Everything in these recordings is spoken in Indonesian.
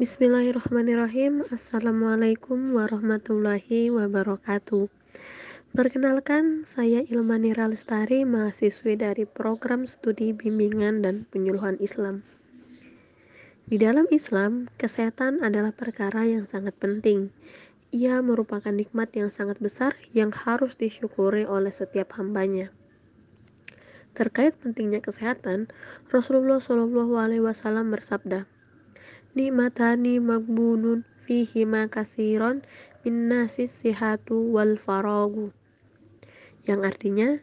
Bismillahirrahmanirrahim Assalamualaikum warahmatullahi wabarakatuh Perkenalkan, saya Ilmanira Lestari, mahasiswi dari program studi bimbingan dan penyuluhan Islam. Di dalam Islam, kesehatan adalah perkara yang sangat penting. Ia merupakan nikmat yang sangat besar yang harus disyukuri oleh setiap hambanya. Terkait pentingnya kesehatan, Rasulullah Wasallam bersabda, nikmatani magbunun fihi ma kasiron min nasis sihatu wal faragu yang artinya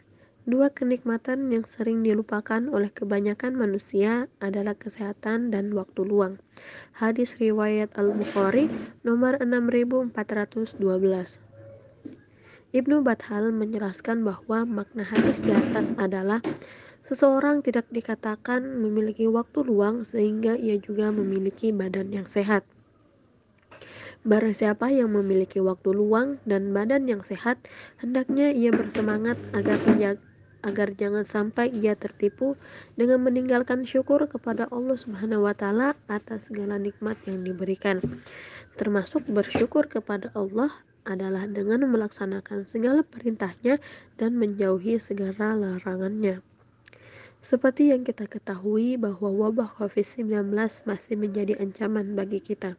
dua kenikmatan yang sering dilupakan oleh kebanyakan manusia adalah kesehatan dan waktu luang. Hadis riwayat Al-Bukhari nomor 6412 Ibnu Bathal menjelaskan bahwa makna hadis di atas adalah Seseorang tidak dikatakan memiliki waktu luang sehingga ia juga memiliki badan yang sehat. Barang siapa yang memiliki waktu luang dan badan yang sehat, hendaknya ia bersemangat agar ia, agar jangan sampai ia tertipu dengan meninggalkan syukur kepada Allah Subhanahu wa taala atas segala nikmat yang diberikan. Termasuk bersyukur kepada Allah adalah dengan melaksanakan segala perintahnya dan menjauhi segala larangannya. Seperti yang kita ketahui bahwa wabah COVID-19 masih menjadi ancaman bagi kita.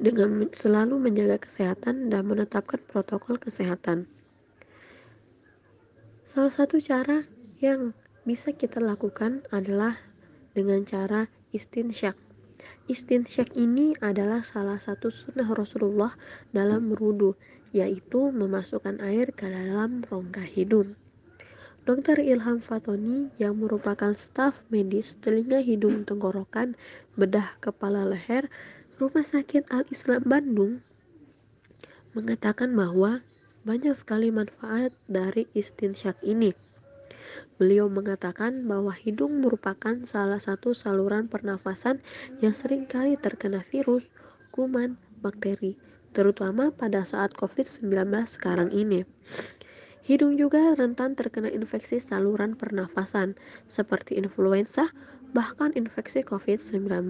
Dengan selalu menjaga kesehatan dan menetapkan protokol kesehatan. Salah satu cara yang bisa kita lakukan adalah dengan cara istinsyak. Istinsyak ini adalah salah satu sunnah Rasulullah dalam merudu, yaitu memasukkan air ke dalam rongga hidung. Dr. Ilham Fatoni yang merupakan staf medis telinga hidung tenggorokan bedah kepala leher Rumah Sakit Al-Islam Bandung mengatakan bahwa banyak sekali manfaat dari istinsyak ini. Beliau mengatakan bahwa hidung merupakan salah satu saluran pernafasan yang sering kali terkena virus, kuman, bakteri, terutama pada saat COVID-19 sekarang ini. Hidung juga rentan terkena infeksi saluran pernafasan seperti influenza, bahkan infeksi COVID-19.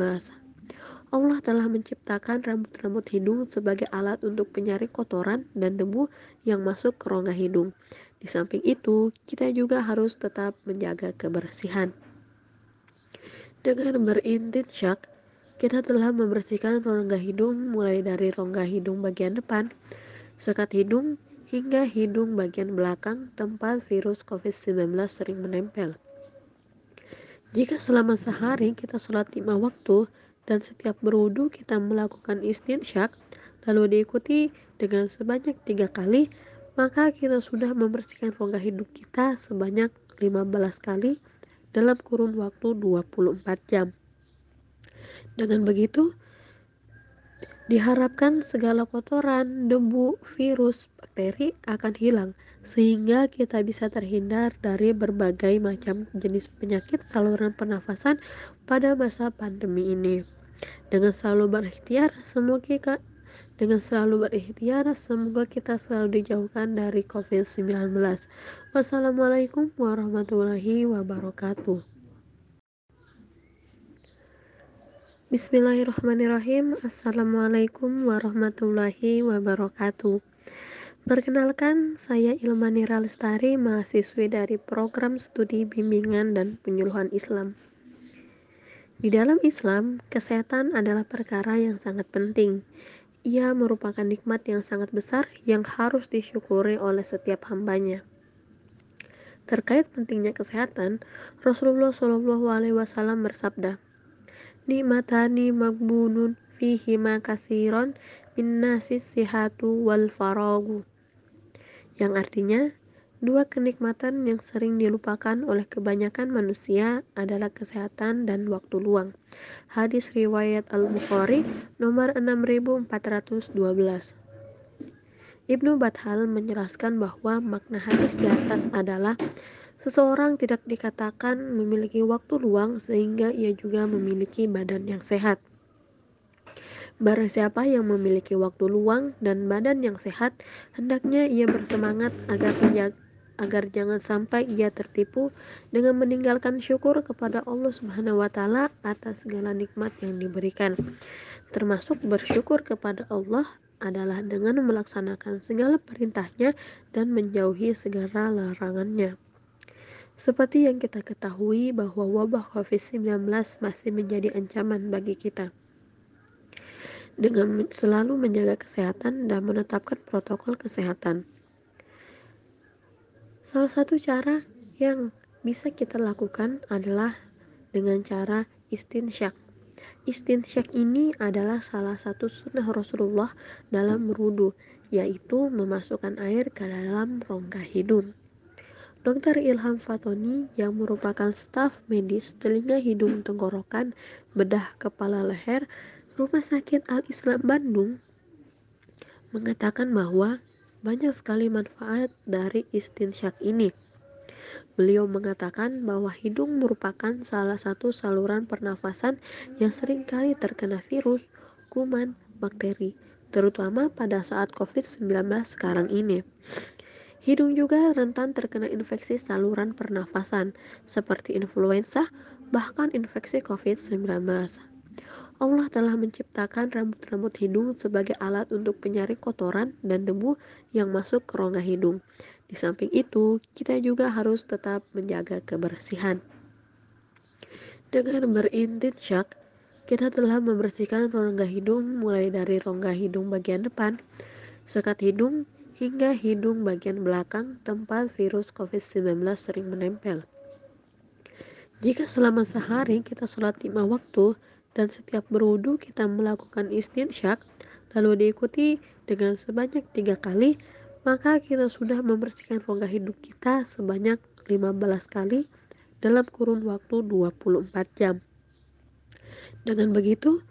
Allah telah menciptakan rambut-rambut hidung sebagai alat untuk penyaring kotoran dan debu yang masuk ke rongga hidung. Di samping itu, kita juga harus tetap menjaga kebersihan. Dengan berintinsyak, kita telah membersihkan rongga hidung mulai dari rongga hidung bagian depan, sekat hidung, hingga hidung bagian belakang tempat virus COVID-19 sering menempel. Jika selama sehari kita sholat lima waktu dan setiap berwudu kita melakukan istinsyak, lalu diikuti dengan sebanyak tiga kali, maka kita sudah membersihkan rongga hidung kita sebanyak 15 kali dalam kurun waktu 24 jam. Dengan begitu, Diharapkan segala kotoran, debu, virus, bakteri akan hilang sehingga kita bisa terhindar dari berbagai macam jenis penyakit saluran pernafasan pada masa pandemi ini. Dengan selalu berikhtiar, semoga kita dengan selalu berikhtiar, semoga kita selalu dijauhkan dari COVID-19. Wassalamualaikum warahmatullahi wabarakatuh. Bismillahirrahmanirrahim Assalamualaikum warahmatullahi wabarakatuh Perkenalkan, saya Ilmanira Lestari, mahasiswi dari program studi bimbingan dan penyuluhan Islam. Di dalam Islam, kesehatan adalah perkara yang sangat penting. Ia merupakan nikmat yang sangat besar yang harus disyukuri oleh setiap hambanya. Terkait pentingnya kesehatan, Rasulullah Wasallam bersabda, nikmatani magbunun fihi ma kasiron min nasis sihatu wal faragu. Yang artinya dua kenikmatan yang sering dilupakan oleh kebanyakan manusia adalah kesehatan dan waktu luang. Hadis riwayat Al-Bukhari nomor 6412 Ibnu Bathal menjelaskan bahwa makna hadis di atas adalah Seseorang tidak dikatakan memiliki waktu luang sehingga ia juga memiliki badan yang sehat. Barang siapa yang memiliki waktu luang dan badan yang sehat, hendaknya ia bersemangat agar ia, agar jangan sampai ia tertipu dengan meninggalkan syukur kepada Allah Subhanahu wa taala atas segala nikmat yang diberikan. Termasuk bersyukur kepada Allah adalah dengan melaksanakan segala perintahnya dan menjauhi segala larangannya. Seperti yang kita ketahui bahwa wabah COVID-19 masih menjadi ancaman bagi kita dengan selalu menjaga kesehatan dan menetapkan protokol kesehatan. Salah satu cara yang bisa kita lakukan adalah dengan cara istinsyak. Istinsyak ini adalah salah satu sunnah Rasulullah dalam merudu, yaitu memasukkan air ke dalam rongga hidung. Dr. Ilham Fatoni yang merupakan staf medis telinga hidung tenggorokan bedah kepala leher Rumah Sakit Al-Islam Bandung mengatakan bahwa banyak sekali manfaat dari istinsyak ini. Beliau mengatakan bahwa hidung merupakan salah satu saluran pernafasan yang sering kali terkena virus, kuman, bakteri, terutama pada saat COVID-19 sekarang ini. Hidung juga rentan terkena infeksi saluran pernafasan seperti influenza, bahkan infeksi COVID-19. Allah telah menciptakan rambut-rambut hidung sebagai alat untuk penyaring kotoran dan debu yang masuk ke rongga hidung. Di samping itu, kita juga harus tetap menjaga kebersihan. Dengan berintinsyak, kita telah membersihkan rongga hidung mulai dari rongga hidung bagian depan, sekat hidung, hingga hidung bagian belakang tempat virus COVID-19 sering menempel. Jika selama sehari kita sholat lima waktu, dan setiap berwudu kita melakukan istinsyak lalu diikuti dengan sebanyak tiga kali maka kita sudah membersihkan rongga hidup kita sebanyak 15 kali dalam kurun waktu 24 jam dengan begitu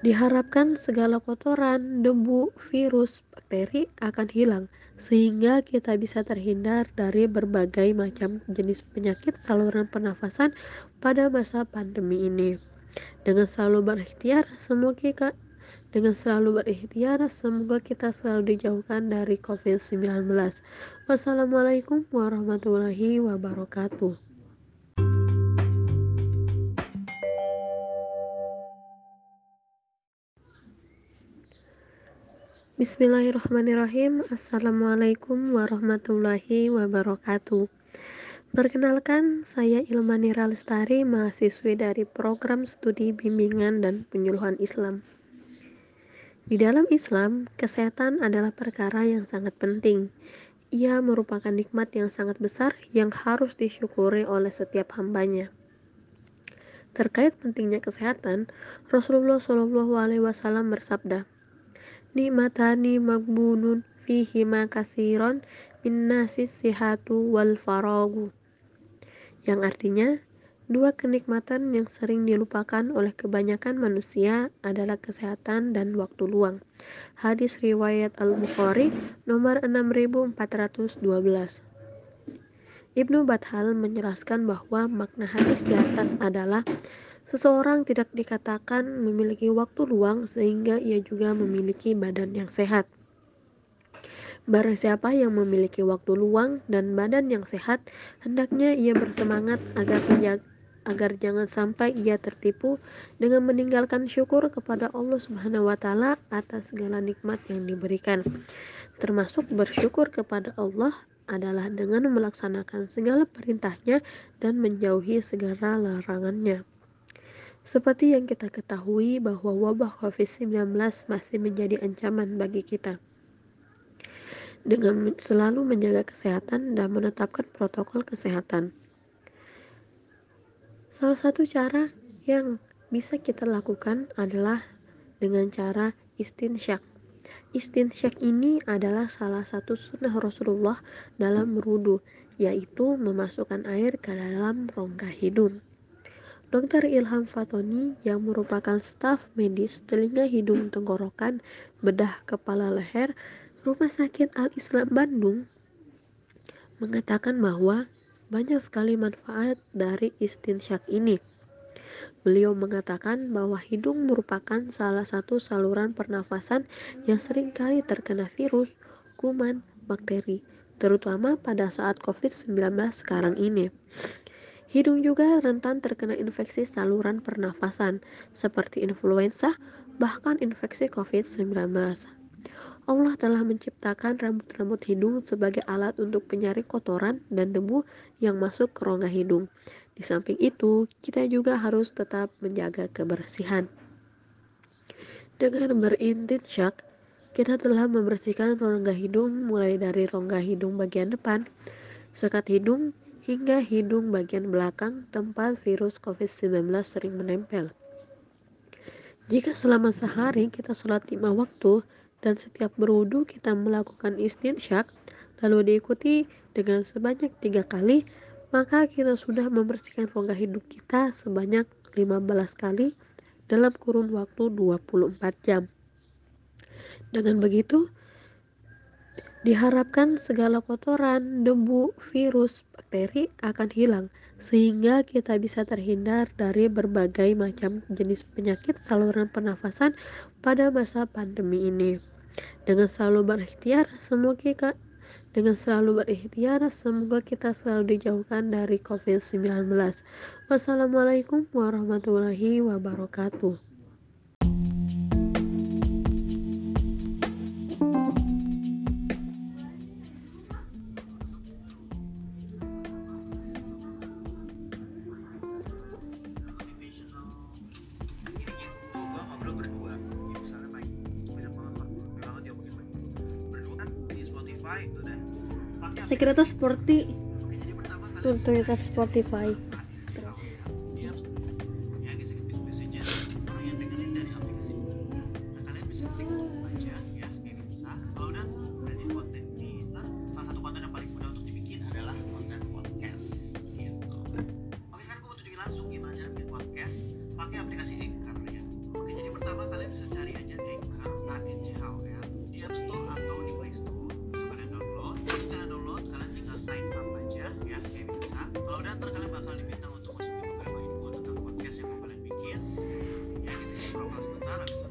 Diharapkan segala kotoran, debu, virus, bakteri akan hilang sehingga kita bisa terhindar dari berbagai macam jenis penyakit saluran pernafasan pada masa pandemi ini. Dengan selalu berikhtiar semoga kita dengan selalu berikhtiar semoga kita selalu dijauhkan dari COVID-19 wassalamualaikum warahmatullahi wabarakatuh Bismillahirrahmanirrahim Assalamualaikum warahmatullahi wabarakatuh Perkenalkan, saya Ilmani Ralestari, mahasiswi dari Program Studi Bimbingan dan Penyuluhan Islam. Di dalam Islam, kesehatan adalah perkara yang sangat penting. Ia merupakan nikmat yang sangat besar yang harus disyukuri oleh setiap hambanya. Terkait pentingnya kesehatan, Rasulullah Wasallam bersabda, "Nikmatani magbunun fihi kasiron min nasis sihatu wal faragu." yang artinya dua kenikmatan yang sering dilupakan oleh kebanyakan manusia adalah kesehatan dan waktu luang. Hadis riwayat Al-Bukhari nomor 6412. Ibnu Bathal menjelaskan bahwa makna hadis di atas adalah seseorang tidak dikatakan memiliki waktu luang sehingga ia juga memiliki badan yang sehat. Barang siapa yang memiliki waktu luang dan badan yang sehat, hendaknya ia bersemangat agar ia, agar jangan sampai ia tertipu dengan meninggalkan syukur kepada Allah Subhanahu wa taala atas segala nikmat yang diberikan. Termasuk bersyukur kepada Allah adalah dengan melaksanakan segala perintahnya dan menjauhi segala larangannya. Seperti yang kita ketahui bahwa wabah COVID-19 masih menjadi ancaman bagi kita dengan selalu menjaga kesehatan dan menetapkan protokol kesehatan. Salah satu cara yang bisa kita lakukan adalah dengan cara istinsyak. Istinsyak ini adalah salah satu sunnah Rasulullah dalam merudu, yaitu memasukkan air ke dalam rongga hidung. Dr. Ilham Fatoni yang merupakan staf medis telinga hidung tenggorokan bedah kepala leher Rumah Sakit Al-Islam Bandung mengatakan bahwa banyak sekali manfaat dari istinsyak ini. Beliau mengatakan bahwa hidung merupakan salah satu saluran pernafasan yang sering kali terkena virus, kuman, bakteri, terutama pada saat COVID-19 sekarang ini. Hidung juga rentan terkena infeksi saluran pernafasan seperti influenza, bahkan infeksi COVID-19. Allah telah menciptakan rambut-rambut hidung sebagai alat untuk penyaring kotoran dan debu yang masuk ke rongga hidung. Di samping itu, kita juga harus tetap menjaga kebersihan. Dengan berintinsyak, kita telah membersihkan rongga hidung mulai dari rongga hidung bagian depan, sekat hidung, hingga hidung bagian belakang tempat virus COVID-19 sering menempel. Jika selama sehari kita sholat lima waktu dan setiap berwudu kita melakukan istinsyak, lalu diikuti dengan sebanyak tiga kali, maka kita sudah membersihkan rongga hidung kita sebanyak 15 kali dalam kurun waktu 24 jam. Dengan begitu, Diharapkan segala kotoran, debu, virus, bakteri akan hilang sehingga kita bisa terhindar dari berbagai macam jenis penyakit saluran pernafasan pada masa pandemi ini. Dengan selalu berikhtiar, semoga dengan selalu berikhtiar, semoga kita selalu dijauhkan dari COVID-19. Wassalamualaikum warahmatullahi wabarakatuh. Saya kira itu seperti kita Spotify 상관없어.